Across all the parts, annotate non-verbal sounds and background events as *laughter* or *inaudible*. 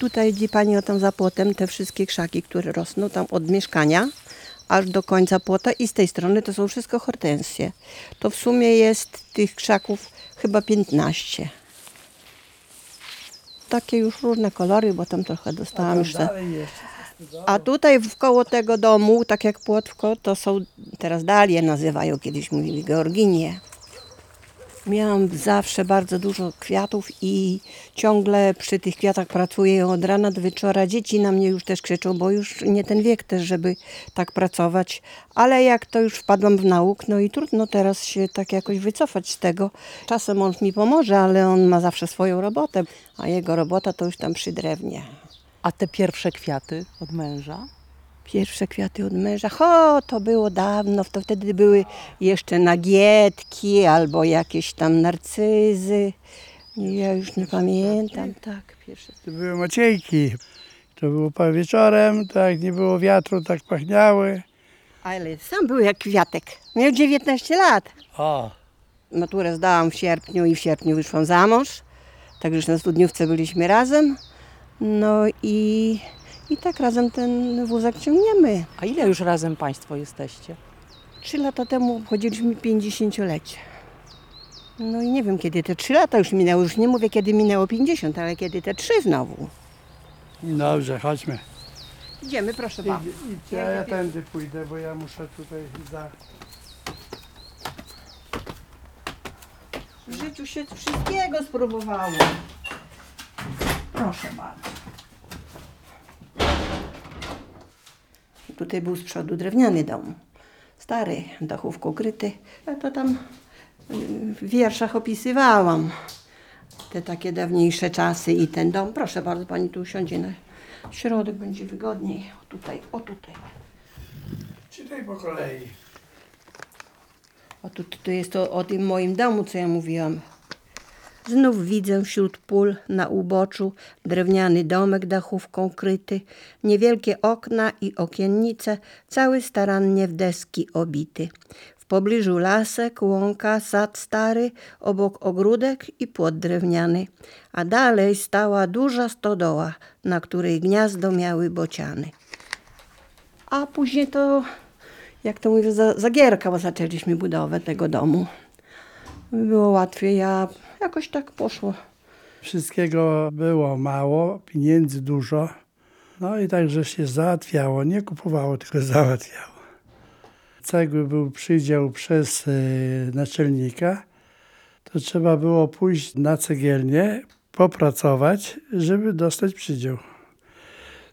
tutaj, gdzie pani o tam za płotem, te wszystkie krzaki, które rosną tam od mieszkania aż do końca płota i z tej strony to są wszystko hortensje. To w sumie jest tych krzaków chyba 15. Takie już różne kolory, bo tam trochę dostałam już. A tutaj w koło tego domu, tak jak płotko, to są teraz dalie nazywają, kiedyś mówili georginie. Miałam zawsze bardzo dużo kwiatów i ciągle przy tych kwiatach pracuję od rana do wieczora. Dzieci na mnie już też krzyczą, bo już nie ten wiek też, żeby tak pracować. Ale jak to już wpadłam w nauk, no i trudno teraz się tak jakoś wycofać z tego. Czasem mąż mi pomoże, ale on ma zawsze swoją robotę, a jego robota to już tam przy drewnie. A te pierwsze kwiaty od męża? Pierwsze kwiaty od męża, ho, to było dawno, to wtedy były jeszcze nagietki albo jakieś tam narcyzy. Ja już nie pamiętam, tak, pierwsze. To były maciejki. To było wieczorem, tak nie było wiatru, tak pachniały. Ale sam był jak kwiatek, miał 19 lat. O, Maturę zdałam w sierpniu i w sierpniu wyszłam za mąż, także już na studniówce byliśmy razem. No i, i tak razem ten wózek ciągniemy. A ile już razem Państwo jesteście? Trzy lata temu obchodziliśmy 50-lecie. No i nie wiem, kiedy te trzy lata już minęły. Już nie mówię, kiedy minęło 50, ale kiedy te trzy znowu. i dobrze, chodźmy. Idziemy, proszę pana. Idźcie, a ja tędy pójdę, bo ja muszę tutaj za... W życiu się wszystkiego spróbowało. Proszę bardzo. Tutaj był z przodu drewniany dom. Stary, dachówką kryty. Ja to tam y, w wierszach opisywałam. Te takie dawniejsze czasy i ten dom. Proszę bardzo, pani tu usiądzie na środek, będzie wygodniej. O tutaj, o tutaj. Czytaj po kolei. O tu, tu jest to o tym moim domu, co ja mówiłam. Znów widzę wśród pól na uboczu drewniany domek dachówką kryty, niewielkie okna i okiennice, cały starannie w deski obity. W pobliżu lasek, łąka, sad stary, obok ogródek i płot drewniany, a dalej stała duża stodoła, na której gniazdo miały bociany. A później to, jak to mówię, za- zagierka, bo zaczęliśmy budowę tego domu. Było łatwiej, a jakoś tak poszło. Wszystkiego było mało, pieniędzy dużo. No i także się załatwiało. Nie kupowało, tylko *laughs* załatwiało. Cegły był przydział przez y, naczelnika. To trzeba było pójść na cegielnię, popracować, żeby dostać przydział.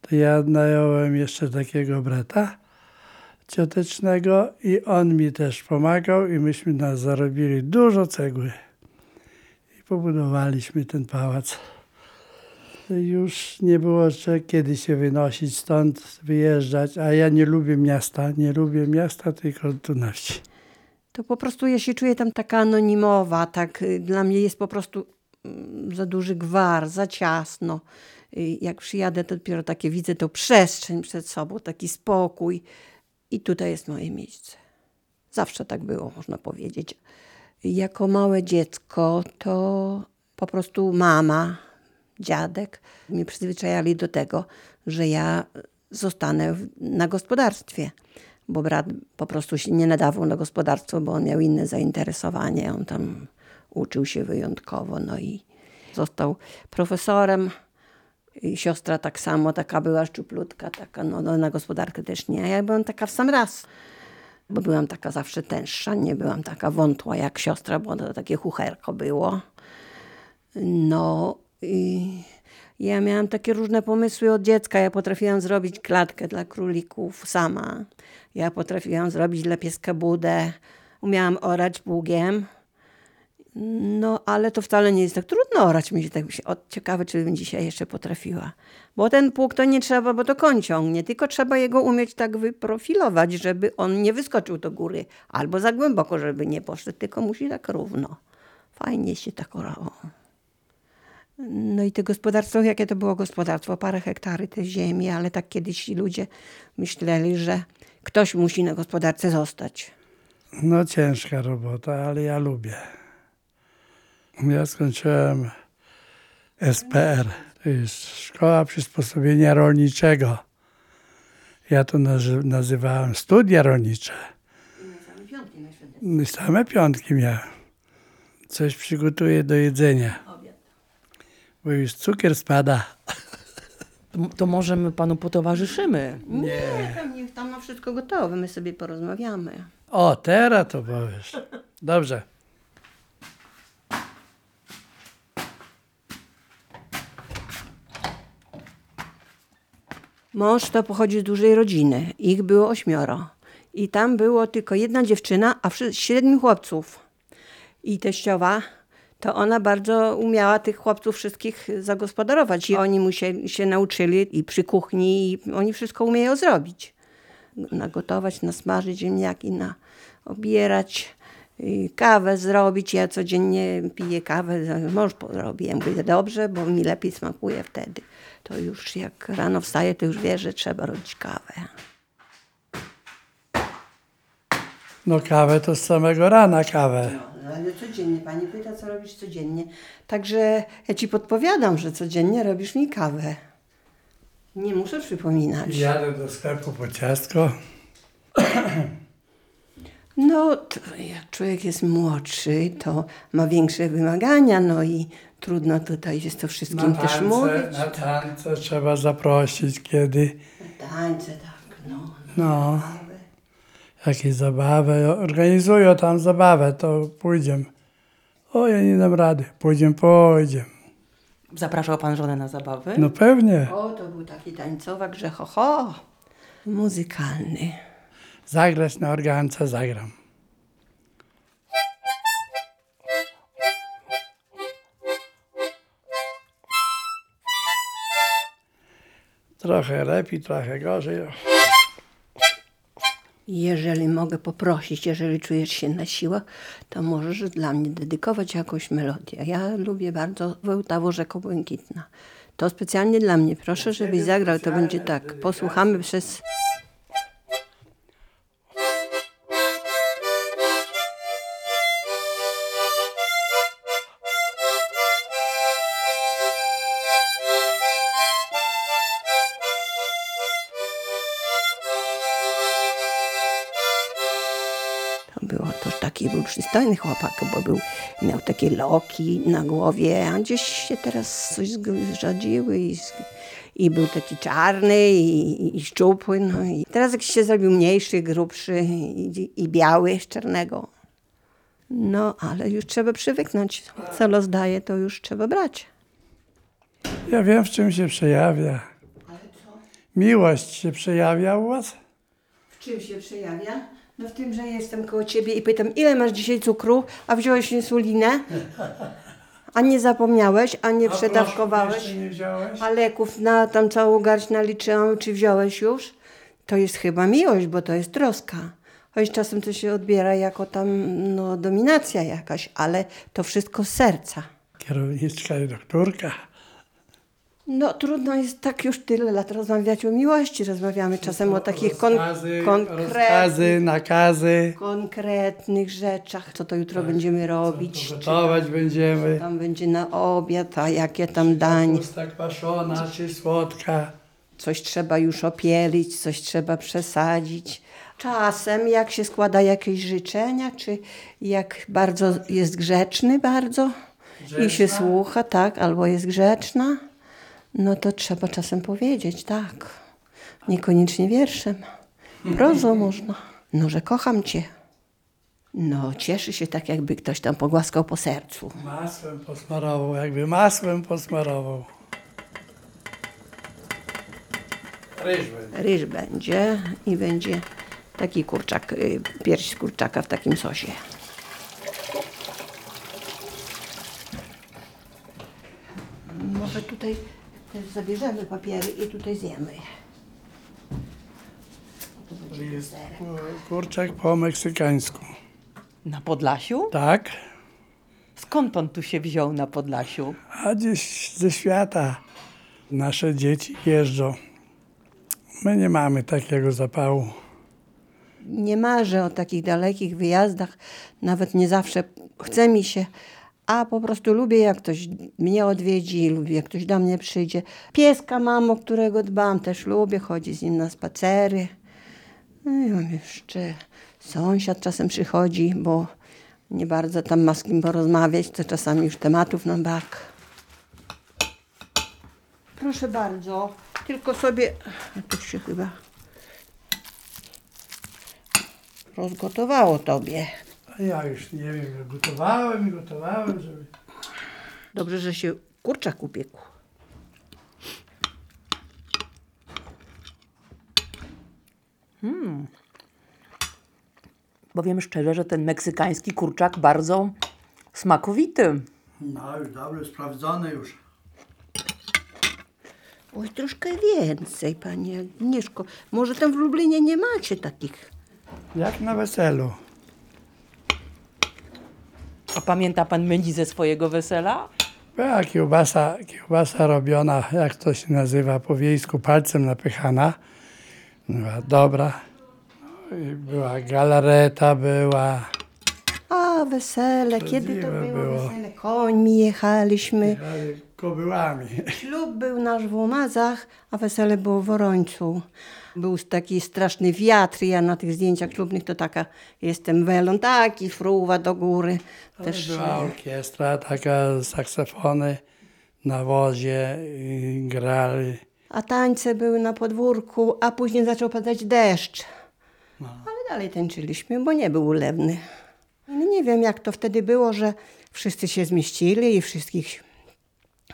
To ja nająłem jeszcze takiego brata ciotecznego i on mi też pomagał i myśmy na zarobili dużo cegły pobudowaliśmy ten pałac. Już nie było kiedy się wynosić stąd, wyjeżdżać, a ja nie lubię miasta, nie lubię miasta, tylko tu na wsi. To po prostu ja się czuję tam taka anonimowa, tak y, dla mnie jest po prostu mm, za duży gwar, za ciasno. Y, Jak przyjadę, to dopiero takie widzę tą przestrzeń przed sobą, taki spokój. I tutaj jest moje miejsce. Zawsze tak było, można powiedzieć. Jako małe dziecko to po prostu mama, dziadek mnie przyzwyczajali do tego, że ja zostanę na gospodarstwie. Bo brat po prostu się nie nadawał na gospodarstwo, bo on miał inne zainteresowanie. On tam uczył się wyjątkowo, no i został profesorem. I siostra tak samo, taka była szczuplutka, taka, no, no na gospodarkę też nie. Ja byłam taka w sam raz, bo byłam taka zawsze tęższa, nie byłam taka wątła jak siostra, bo to takie chucherko było. No i ja miałam takie różne pomysły od dziecka. Ja potrafiłam zrobić klatkę dla królików sama. Ja potrafiłam zrobić dla pieska budę. Umiałam orać pługiem. No, ale to wcale nie jest tak trudno orać. Mi się tak się, o, ciekawe, czy bym dzisiaj jeszcze potrafiła. Bo ten pług to nie trzeba, bo to koń ciągnie, tylko trzeba jego umieć tak wyprofilować, żeby on nie wyskoczył do góry, albo za głęboko, żeby nie poszedł, tylko musi tak równo. Fajnie się tak orało. No i to gospodarstwo, jakie to było gospodarstwo? Parę hektary tej ziemi, ale tak kiedyś ludzie myśleli, że ktoś musi na gospodarce zostać. No ciężka robota, ale ja lubię. Ja skończyłem SPR, To jest szkoła przysposobienia rolniczego. Ja to nazy- nazywałem studia rolnicze. Same piątki miałem. Coś przygotuję do jedzenia, bo już cukier spada. To, może my panu potowarzyszymy. Nie, tam niech tam ma wszystko gotowe, my sobie porozmawiamy. O, teraz to powiesz. Dobrze. Mąż to pochodzi z dużej rodziny. Ich było ośmioro. I tam było tylko jedna dziewczyna, a siedmiu chłopców. I teściowa, to ona bardzo umiała tych chłopców wszystkich zagospodarować. I oni musieli, się nauczyli i przy kuchni, i oni wszystko umieją zrobić. Nagotować, nasmażyć ziemniaki, na obierać, y, kawę zrobić. Ja codziennie piję kawę, mąż robi. Ja mówię, dobrze, bo mi lepiej smakuje wtedy. To już jak rano wstaje, to już wie, że trzeba robić kawę. No kawę to z samego rana kawę. No, ale codziennie, pani pyta, co robisz codziennie. Także ja ci podpowiadam, że codziennie robisz mi kawę. Nie muszę przypominać. Jadę do sklepu po ciastko. No, jak człowiek jest młodszy, to ma większe wymagania, no i trudno tutaj jest to wszystkim Na też tańce, mówić. na tańce trzeba zaprosić kiedy. Tańce, tak, no. No, jakieś zabawy. Organizują tam zabawę, to pójdziemy. O, ja nie dam rady. Pójdziemy, pójdziemy. Zapraszał pan żonę na zabawy? No pewnie. O, to był taki tańcowak, że ho, ho. Muzykalny. Zagrać na organce zagram. Trochę lepiej, trochę gorzej. Jeżeli mogę poprosić, jeżeli czujesz się na siłach, to możesz dla mnie dedykować jakąś melodię. Ja lubię bardzo Wołtawo Rzeko Błękitna. To specjalnie dla mnie. Proszę, żebyś zagrał. To będzie tak. Posłuchamy przez... przystojny chłopak, bo był, miał takie loki na głowie, a gdzieś się teraz coś zrzadziły i, i był taki czarny i, i szczupły. No i teraz jak się zrobił mniejszy, grubszy i, i biały z czarnego. No, ale już trzeba przywyknąć. Co los daje, to już trzeba brać. Ja wiem, w czym się przejawia. Miłość się przejawia u was? W czym się przejawia? No w tym, że jestem koło ciebie i pytam, ile masz dzisiaj cukru, a wziąłeś insulinę? A nie zapomniałeś, a nie przedawkowałeś? Jeszcze nie wziąłeś? A leków na tam całą garść naliczyłam, czy wziąłeś już? To jest chyba miłość, bo to jest troska. Choć czasem to się odbiera jako tam no, dominacja jakaś, ale to wszystko z serca. Kierowniczka i doktorka. No trudno jest tak już tyle lat rozmawiać o miłości. Rozmawiamy czasem o takich kon- Rozkazy, konkretnych, rozkazy, nakazy. konkretnych rzeczach, co to jutro będziemy robić. czy Gotować będziemy. tam będzie na obiad, a jakie tam dań. Pusta kwaszona czy słodka. coś trzeba już opielić, coś trzeba przesadzić. Czasem, jak się składa jakieś życzenia, czy jak bardzo jest grzeczny bardzo i się słucha, tak, albo jest grzeczna, no to trzeba czasem powiedzieć, tak. Niekoniecznie wierszem. Prozą można. No, że kocham cię. No, cieszy się tak, jakby ktoś tam pogłaskał po sercu. Masłem posmarował, jakby masłem posmarował. Ryż będzie. Ryż będzie i będzie taki kurczak, y, pierś z kurczaka w takim sosie. Może tutaj też zabierzemy papiery i tutaj zjemy. Jest kur- kurczak po meksykańsku. Na Podlasiu? Tak? Skąd pan tu się wziął na Podlasiu? A gdzieś ze świata nasze dzieci jeżdżą. My nie mamy takiego zapału. Nie marzę o takich dalekich wyjazdach, nawet nie zawsze chce mi się, a po prostu lubię, jak ktoś mnie odwiedzi, lubię, jak ktoś do mnie przyjdzie. Pieska mam, o którego dbam, też lubię, chodzi z nim na spacery. No i mam jeszcze sąsiad czasem przychodzi, bo nie bardzo tam ma z kim porozmawiać, to czasami już tematów na bark. Proszę bardzo, tylko sobie, tu się chyba rozgotowało tobie. Ja już nie wiem, gotowałem i gotowałem, żeby... Dobrze, że się kurczak upiekł. Powiem szczerze, że ten meksykański kurczak bardzo smakowity. No już dobry, sprawdzony już. Oj, troszkę więcej, Pani Agnieszko. Może tam w Lublinie nie macie takich. Jak na weselu. A pamięta pan menu ze swojego wesela? Była kiełbasa, kiełbasa robiona, jak to się nazywa po wiejsku, palcem napychana. Była dobra. No i Była galareta, była. A, wesele, kiedy to Prawdziwe było, było. wesele? Końmi jechaliśmy. Kobyłami. Ślub był nasz w Łomazach, a wesele było w Orońcu. Był taki straszny wiatr, ja na tych zdjęciach ślubnych to taka jestem welon, taki fruwa do góry. Też Była orkiestra, taka saksofony na wozie i grali. A tańce były na podwórku, a później zaczął padać deszcz. Ale dalej tańczyliśmy, bo nie był ulewny. No nie wiem, jak to wtedy było, że wszyscy się zmieścili i wszystkich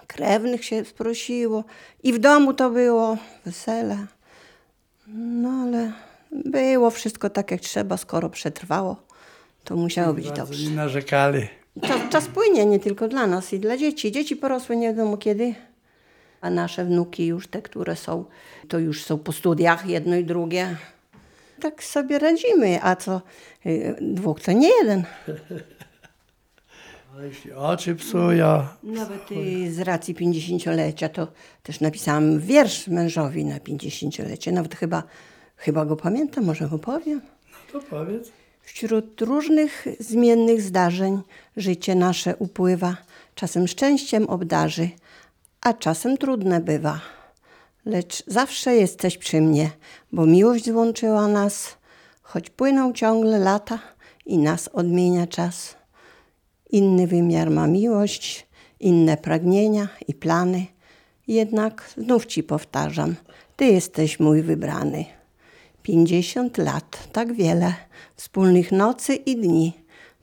krewnych się sprosiło. I w domu to było wesele. No ale było wszystko tak, jak trzeba, skoro przetrwało, to musiało być Bardzo dobrze. nie narzekali. Czas, czas płynie nie tylko dla nas i dla dzieci. Dzieci porosły nie wiadomo kiedy, a nasze wnuki już te, które są, to już są po studiach, jedno i drugie. Tak sobie radzimy, a co y, dwóch to nie jeden. *laughs* Ale jeśli oczy psują, Nawet y, z racji 50-lecia to też napisałam wiersz mężowi na 50-lecie. Nawet chyba, chyba go pamiętam, może mu powiem. to powiedz. Wśród różnych zmiennych zdarzeń życie nasze upływa, czasem szczęściem obdarzy, a czasem trudne bywa. Lecz zawsze jesteś przy mnie, bo miłość złączyła nas, choć płyną ciągle lata i nas odmienia czas. Inny wymiar ma miłość, inne pragnienia i plany. Jednak znów ci powtarzam, ty jesteś mój wybrany. Pięćdziesiąt lat, tak wiele, wspólnych nocy i dni.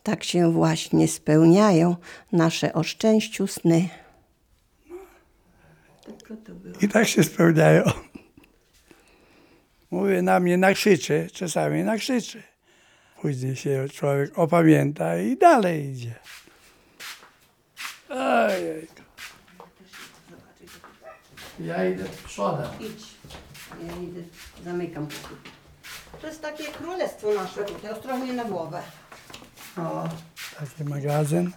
Tak się właśnie spełniają nasze o szczęściu sny. I tak się spełniają. Mówię, na mnie nakrzyczy, czasami nakrzyczy. Później się człowiek opamięta i dalej idzie. Ojej. Ja idę przodem. Idź, ja idę, zamykam. To jest takie królestwo nasze tutaj, ostrożnie na głowę. O, taki magazyn.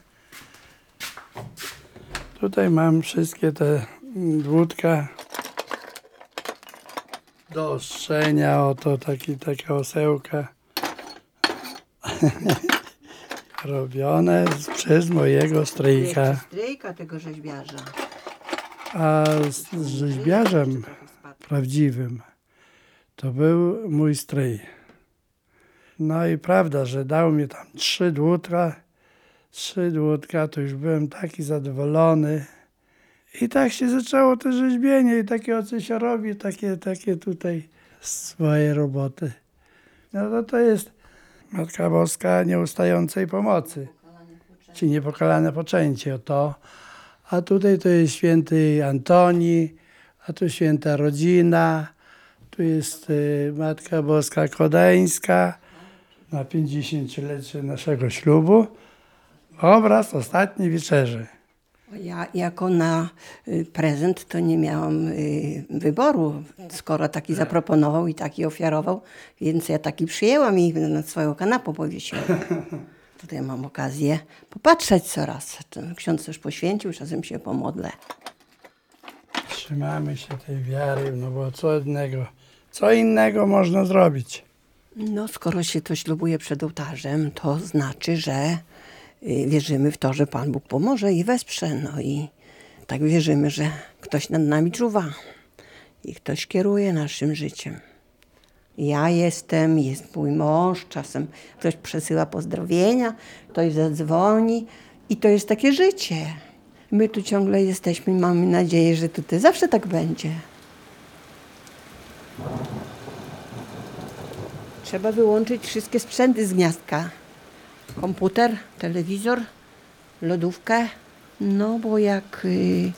Tutaj mam wszystkie te dłutka do ostrzenia. Oto taki, taka osełka. *laughs* Robione przez mojego stryjka. Stryjka tego rzeźbiarza. A z, rzeźbiarzem prawdziwym to był mój stryj. No i prawda, że dał mi tam trzy dłutka, trzy dłutka, to już byłem taki zadowolony. I tak się zaczęło to rzeźbienie i takie co się robi, takie, takie tutaj swoje roboty. No to to jest Matka Boska nieustającej pomocy, czy niepokalane poczęcie, to. A tutaj to jest święty Antoni, a tu święta rodzina, tu jest y, Matka Boska Kodeńska na 50-lecie naszego ślubu. Obraz ostatniej wieczerzy. Ja jako na y, prezent to nie miałam y, wyboru, skoro taki zaproponował i taki ofiarował, więc ja taki przyjęłam i nad swoją kanapą powiesiłam. *laughs* Tutaj mam okazję popatrzeć coraz. Ten ksiądz też poświęcił, czasem się pomodlę. Trzymamy się tej wiary, no bo co innego, co innego można zrobić. No, skoro się to ślubuje przed ołtarzem, to znaczy, że wierzymy w to, że Pan Bóg pomoże i wesprze. No i tak wierzymy, że ktoś nad nami czuwa i ktoś kieruje naszym życiem. Ja jestem, jest mój mąż, czasem ktoś przesyła pozdrowienia, ktoś zadzwoni i to jest takie życie. My tu ciągle jesteśmy i mamy nadzieję, że tutaj zawsze tak będzie. Trzeba wyłączyć wszystkie sprzęty z gniazdka. Komputer, telewizor, lodówkę. No bo jak y,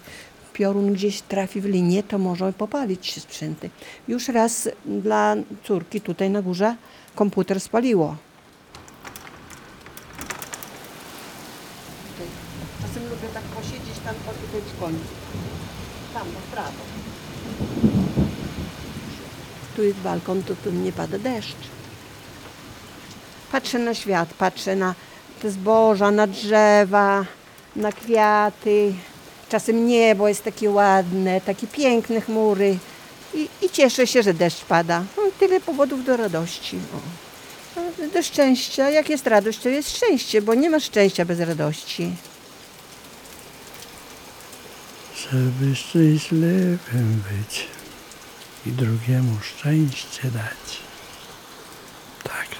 piorun gdzieś trafi w linię, to może popalić się sprzęty. Już raz dla córki tutaj na górze komputer spaliło. Czasem lubię tak posiedzieć tam po tutaj przy końcu. Tam, po prawo. Tu jest balkon, to tu nie pada deszcz. Patrzę na świat, patrzę na te zboża, na drzewa, na kwiaty. Czasem niebo jest takie ładne, takie piękne chmury. I, i cieszę się, że deszcz pada. No, tyle powodów do radości. O. A Do szczęścia. Jak jest radość, to jest szczęście, bo nie ma szczęścia bez radości. Żeby szczęśliwym być i drugiemu szczęście dać. Tak.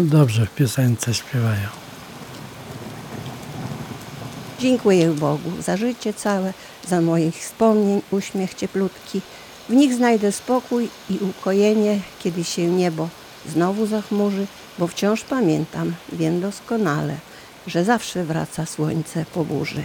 Dobrze w piosence śpiewają. Dziękuję Bogu za życie całe, za moich wspomnień, uśmiech cieplutki. W nich znajdę spokój i ukojenie, kiedy się niebo znowu zachmurzy, bo wciąż pamiętam, wiem doskonale, że zawsze wraca słońce po burzy.